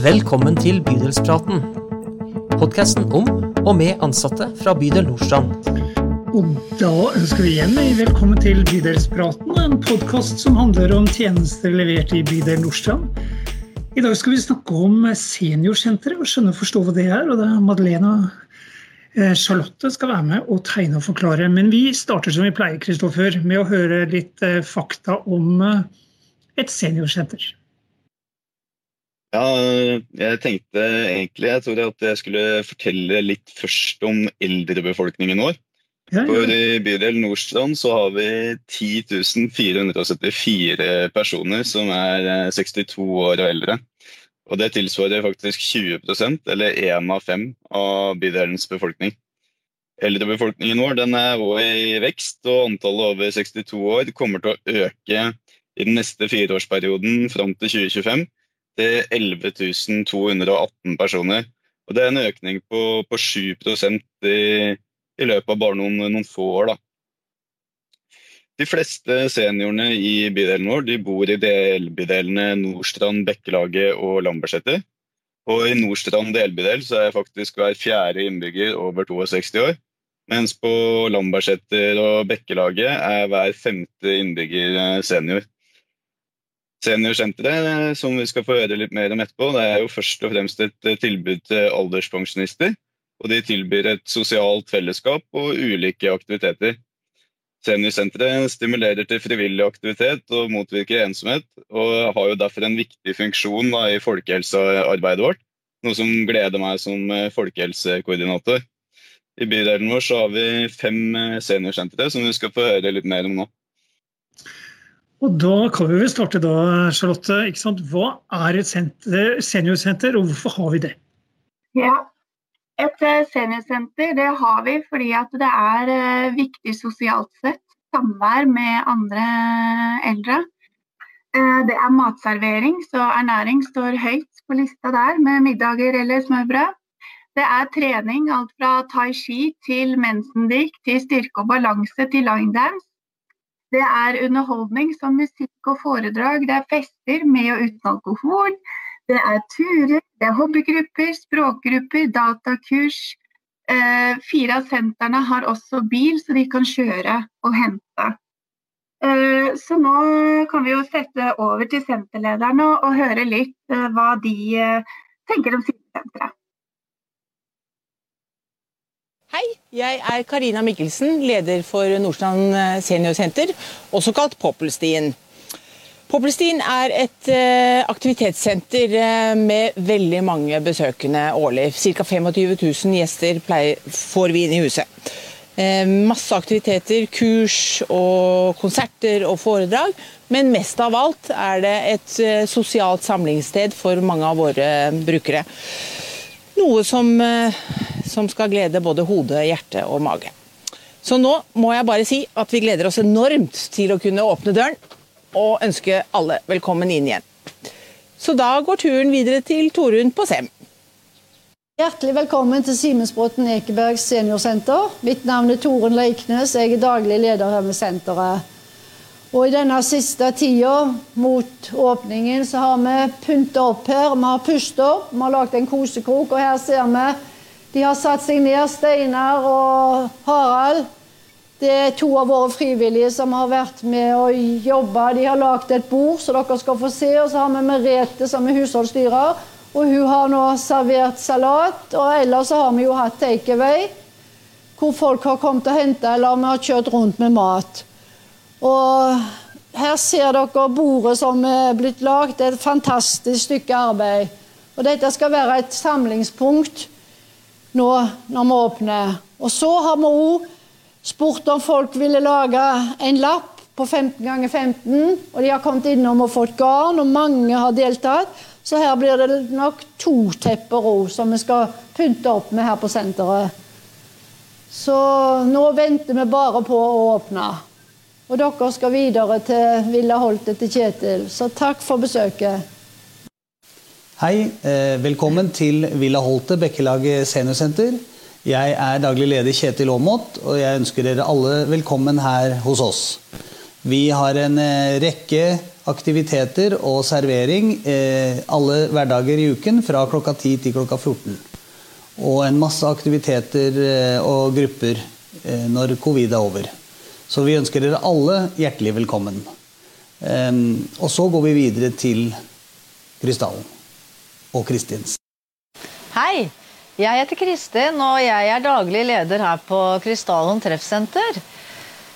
Velkommen til Bydelspraten. Podkasten om og med ansatte fra bydel Nordstrand. Og da ønsker vi igjen velkommen til Bydelspraten, en podkast som handler om tjenester levert i bydel Nordstrand. I dag skal vi snakke om seniorsenteret og skjønne og forstå hva det er. Og det er Madeleine og eh, Charlotte skal være med og tegne og forklare. Men vi starter som vi pleier, Kristoffer, med å høre litt eh, fakta om eh, et seniorsenter. Ja, jeg tenkte egentlig jeg at jeg skulle fortelle litt først om eldrebefolkningen vår. Ja, For i bydel Nordstrand så har vi 10.474 personer som er eh, 62 år og eldre. Og det tilsvarer faktisk 20% eller én av fem av bydelens befolkning. Eldrebefolkningen vår den er også i vekst, og antallet over 62 år kommer til å øke i den neste fireårsperioden fram til 2025 til 11 218 personer. Og det er en økning på, på 7 i, i løpet av bare noen, noen få år. Da. De fleste seniorene i bydelen vår de bor i delbydelene Nordstrand, Bekkelaget og Lambertseter. Og i Nordstrand delbydel så er faktisk hver fjerde innbygger over 62 år. Mens på Lambertseter og Bekkelaget er hver femte innbygger eh, senior. Seniorsenteret, som vi skal få høre litt mer om etterpå, det er jo først og fremst et eh, tilbud til alderspensjonister. Og de tilbyr et sosialt fellesskap og ulike aktiviteter. Seniorsenteret stimulerer til frivillig aktivitet og motvirker ensomhet, og har jo derfor en viktig funksjon da, i folkehelsearbeidet vårt. Noe som gleder meg som eh, folkehelsekoordinator. I bydelen vår så har vi fem eh, seniorsentre som vi skal få høre litt mer om nå. Og da kan vi vel starte da, Charlotte. Ikke sant? Hva er et senter, seniorsenter, og hvorfor har vi det? Ja, et eh, seniorsenter det har vi fordi at det er eh, viktig sosialt sett. Samvær med andre eldre. Eh, Det er matservering, så ernæring står høyt på lista der med middager eller smørbrød. Det er trening, alt fra tai chi til mensendykk til styrke og balanse til line dance. Det er underholdning som musikk og foredrag. Det er fester med og uten alkohol. Det er turer, det er hobbygrupper, språkgrupper, datakurs. Eh, fire av sentrene har også bil, så de kan kjøre og hente. Eh, så nå kan vi jo sette over til senterlederne og, og høre litt eh, hva de eh, tenker om sine sentre. Hei, jeg er Karina Mikkelsen, leder for Nordstrand eh, seniorsenter, også kalt Poppelstien. Poppelstien er et eh, aktivitetssenter eh, med veldig mange besøkende årlig. Ca. 25 000 gjester får vi inn i huset. Masse aktiviteter, kurs og konserter og foredrag. Men mest av alt er det et sosialt samlingssted for mange av våre brukere. Noe som, som skal glede både hode, hjerte og mage. Så nå må jeg bare si at vi gleder oss enormt til å kunne åpne døren og ønske alle velkommen inn igjen. Så da går turen videre til Torunn på Sem. Hjertelig velkommen til Simensbråten Ekeberg seniorsenter. Mitt navn er Torunn Leiknes, jeg er daglig leder her ved senteret. Og I denne siste tida mot åpningen så har vi pynta opp her. Vi har pustet opp, vi har lagd en kosekrok, og her ser vi de har satt seg ned, Steinar og Harald. Det er to av våre frivillige som har vært med og jobba. De har lagd et bord så dere skal få se. Og så har vi Merete som er husholdsstyrer. Og hun har nå servert salat. Og ellers har vi jo hatt takeaway. Hvor folk har kommet og henta, eller vi har kjørt rundt med mat. Og her ser dere bordet som er blitt lagd. Et fantastisk stykke arbeid. Og dette skal være et samlingspunkt nå når vi åpner. Og så har vi òg spurt om folk ville lage en lapp på 15 ganger 15. Og de har kommet innom og fått garn, og mange har deltatt. Så her blir det nok to tepper òg som vi skal pynte opp med her på senteret. Så nå venter vi bare på å åpne. Og dere skal videre til Villa Holte til Kjetil. Så takk for besøket. Hei, eh, velkommen til Villa Holte Bekkelaget seniorsenter. Jeg er daglig leder Kjetil Aamodt, og jeg ønsker dere alle velkommen her hos oss. Vi har en eh, rekke aktiviteter og servering eh, alle hverdager i uken fra klokka 10 til klokka 14. Og en masse aktiviteter og grupper når covid er over. Så vi ønsker dere alle hjertelig velkommen. Og så går vi videre til Krystallen og Kristins. Hei, jeg heter Kristin, og jeg er daglig leder her på Krystallen treffsenter.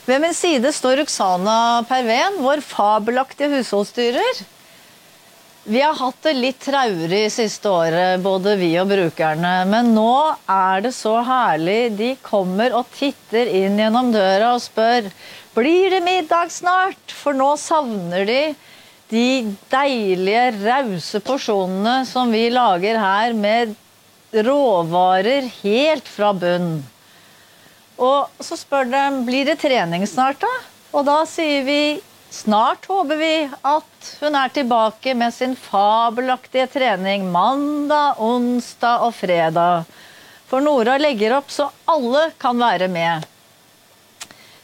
Ved min side står Ruxana Perven, vår fabelaktige husholdsstyrer. Vi har hatt det litt traurig siste året, både vi og brukerne. Men nå er det så herlig. De kommer og titter inn gjennom døra og spør blir det middag snart? For nå savner de de deilige, rause porsjonene som vi lager her med råvarer helt fra bunn. Og så spør de blir det trening snart, da? Og da sier vi snart håper vi at hun er tilbake med sin fabelaktige trening mandag, onsdag og fredag. For Nora legger opp så alle kan være med.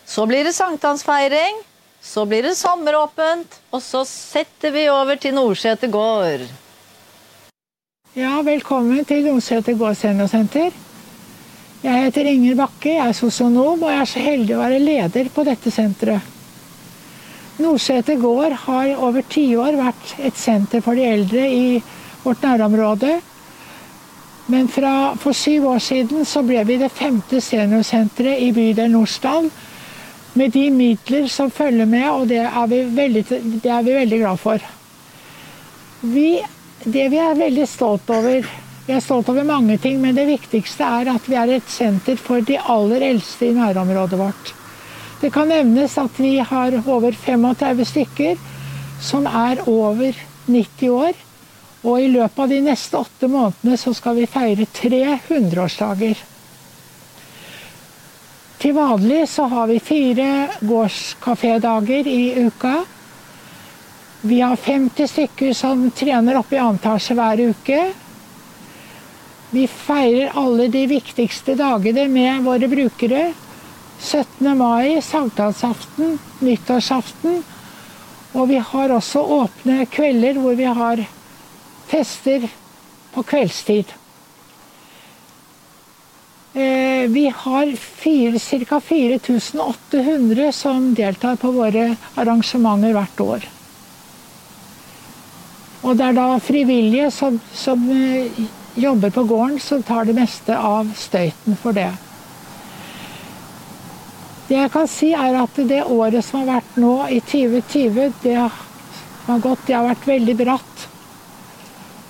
Så blir det sankthansfeiring. Så blir det sommeråpent, og så setter vi over til Nordseter gård. Ja, velkommen til Nordseter gård seniorsenter. Jeg heter Inger Bakke, jeg er sosionom, og jeg er så heldig å være leder på dette senteret. Nordseter gård har over tiår vært et senter for de eldre i vårt nærområde. Men fra, for syv år siden så ble vi det femte seniorsenteret i bydel Nordstrand med de midler som følger med, og det er vi veldig, er vi veldig glad for. Vi, det vi er veldig stolt over Vi er stolt over mange ting, men det viktigste er at vi er et senter for de aller eldste i nærområdet vårt. Det kan nevnes at vi har over 35 stykker som er over 90 år. Og i løpet av de neste åtte månedene så skal vi feire tre hundreårsdager. Til vanlig så har vi fire gårdskafédager i uka. Vi har 50 stykker som trener oppe i antasje hver uke. Vi feirer alle de viktigste dagene med våre brukere. 17. mai, sankthansaften, nyttårsaften. Og vi har også åpne kvelder hvor vi har fester på kveldstid. Eh, vi har ca. 4800 som deltar på våre arrangementer hvert år. Og det er da frivillige som, som eh, jobber på gården, som tar det meste av støyten for det. Det jeg kan si, er at det året som har vært nå, i 2020, det har gått, det har vært veldig bratt.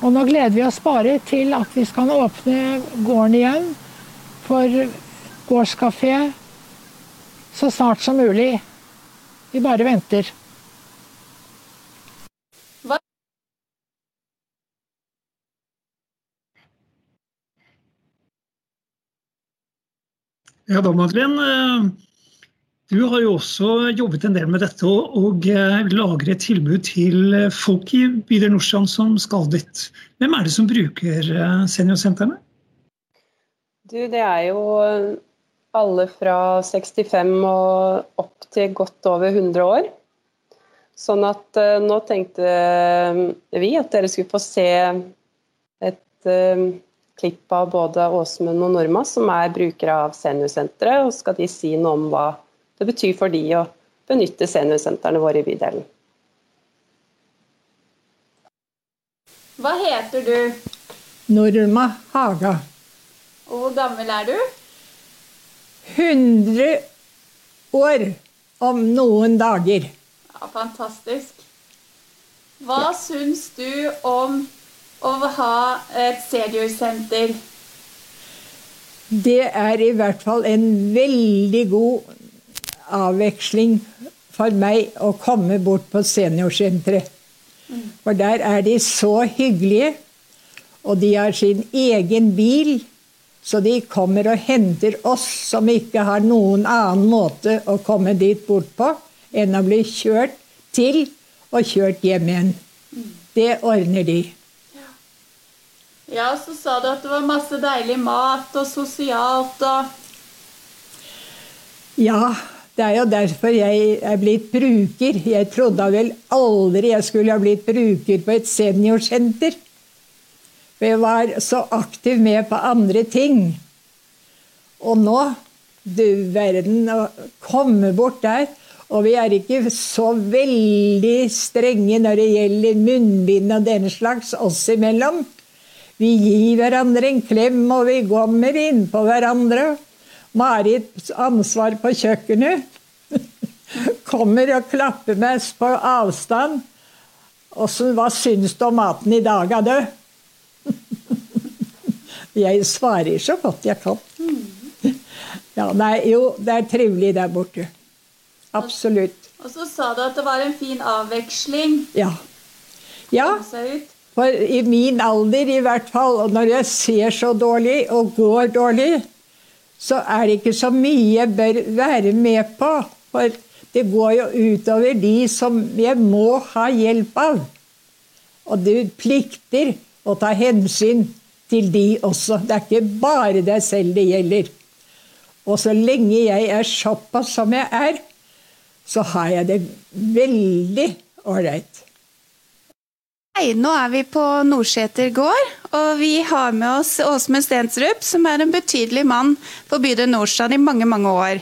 Og nå gleder vi oss bare til at vi skal åpne gården igjen for gårdskafé så snart som mulig. Vi bare venter. Ja da, Madeleine. Eh, du har jo også jobbet en del med dette og, og eh, lager et tilbud til folk i bydel Nordstrand som skal dit. Hvem er det som bruker eh, seniorsentrene? Du, det er jo alle fra 65 og opp til godt over 100 år. Sånn at uh, nå tenkte vi at dere skulle få se et uh, klipp av både Åsmund og Norma, som er brukere av seniorsenteret. Og skal de si noe om hva det betyr for de å benytte seniorsentrene våre i bydelen. Hva heter du? Norma Haga. Og hvor gammel er du? 100 år om noen dager. Ja, Fantastisk. Hva syns du om å ha et seniorsenter? Det er i hvert fall en veldig god avveksling for meg å komme bort på seniorsenteret. Mm. For der er de så hyggelige, og de har sin egen bil så de kommer og henter oss som ikke har noen annen måte å komme dit bort på enn å bli kjørt til og kjørt hjem igjen. Det ordner de. Ja, så sa du at det var masse deilig mat og sosialt og Ja, Det er jo derfor jeg er blitt bruker. Jeg trodde vel aldri jeg skulle ha blitt bruker på et seniorsenter. For jeg var så aktiv med på andre ting. Og nå, du verden, å komme bort der Og vi er ikke så veldig strenge når det gjelder munnbind og den slags oss imellom. Vi gir hverandre en klem, og vi kommer innpå hverandre. Marit ansvar på kjøkkenet. Kommer og klapper meg på avstand. Åssen, hva syns du om maten i dag, da, du? Jeg svarer så godt jeg kan. Ja, nei, jo, det er trivelig der borte. Absolutt. Og så sa du at det var en fin avveksling. Ja. Ja, for i min alder i hvert fall, og når jeg ser så dårlig og går dårlig, så er det ikke så mye jeg bør være med på. For det går jo utover de som jeg må ha hjelp av. Og du plikter å ta hensyn til de også. Det er ikke bare deg selv det gjelder. Og så lenge jeg er såpass som jeg er, så har jeg det veldig ålreit. Hei, nå er vi på Nordseter gård, og vi har med oss Åsmund Stensrup, som er en betydelig mann på bydel Nordstrand i mange, mange år.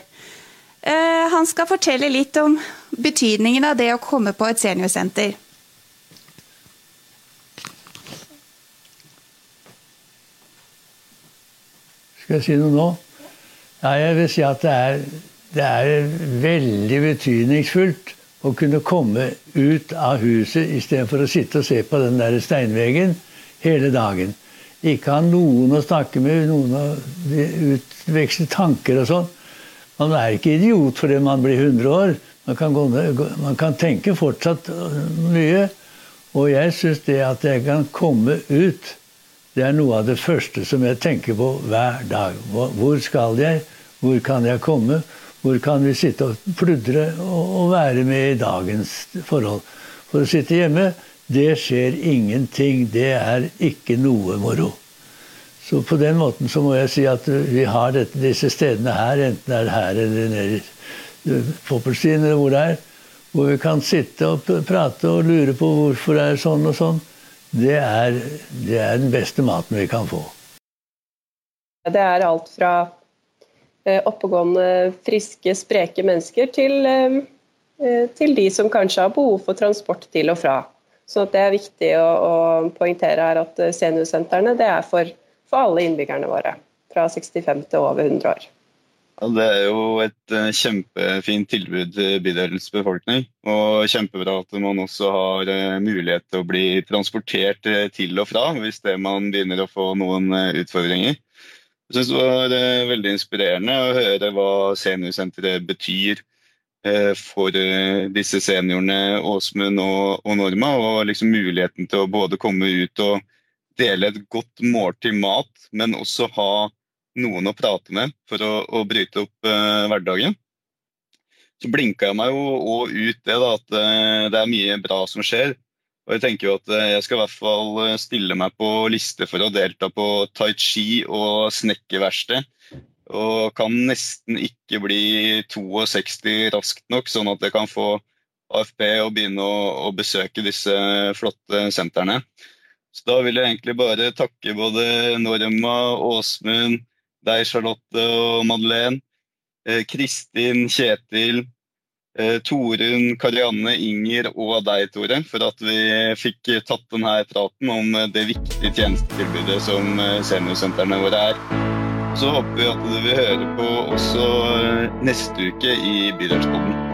Eh, han skal fortelle litt om betydningen av det å komme på et seniorsenter. Skal jeg si noe nå? Ja, jeg vil si at det er, det er veldig betydningsfullt å kunne komme ut av huset istedenfor å sitte og se på den der steinveggen hele dagen. Ikke ha noen å snakke med, noen å utveksle tanker og sånn. Man er ikke idiot fordi man blir 100 år. Man kan, gå, man kan tenke fortsatt mye. Og jeg syns det at jeg kan komme ut, det er noe av det første som jeg tenker på hver dag. Hvor skal jeg? Hvor kan jeg komme? Hvor kan vi sitte og pludre og være med i dagens forhold? For å sitte hjemme, det skjer ingenting. Det er ikke noe moro. Så på den måten så må jeg si at vi har dette, disse stedene her, enten det er her eller nede i Poppelstien eller hvor det er, hvor vi kan sitte og prate og lure på hvorfor det er sånn og sånn. Det er, det er den beste maten vi kan få. Det er alt fra eh, oppegående, friske, spreke mennesker til, eh, eh, til de som kanskje har behov for transport til og fra. Så det er viktig å, å poengtere her at seniorsentrene er for for alle innbyggerne våre. Fra 65 til over 100 år. Det er jo et uh, kjempefint tilbud til bydelens befolkning. Og kjempebra at man også har uh, mulighet til å bli transportert uh, til og fra hvis det man begynner å få noen utfordringer. Jeg synes det var veldig inspirerende å høre hva seniorsenteret betyr for disse seniorene Åsmund og Norma. Og liksom muligheten til å både komme ut og dele et godt måltid mat, men også ha noen å prate med for å, å bryte opp uh, hverdagen. Så blinka jeg meg jo òg ut det, da, at uh, det er mye bra som skjer. Og jeg tenker jo at uh, jeg skal i hvert fall stille meg på liste for å delta på tai chi og snekkerverksted. Og kan nesten ikke bli 62 raskt nok, sånn at jeg kan få AFP og begynne å, å besøke disse flotte sentrene. Så da vil jeg egentlig bare takke både Norma, Åsmund, deg, Charlotte og Madeleine, eh, Kristin, Kjetil, eh, Torunn, Karianne, Inger og deg, Tore, for at vi fikk tatt denne praten om det viktige tjenestetilbudet som eh, seniorsentrene våre er. Så håper vi at du vil høre på også neste uke i Bydelspodden.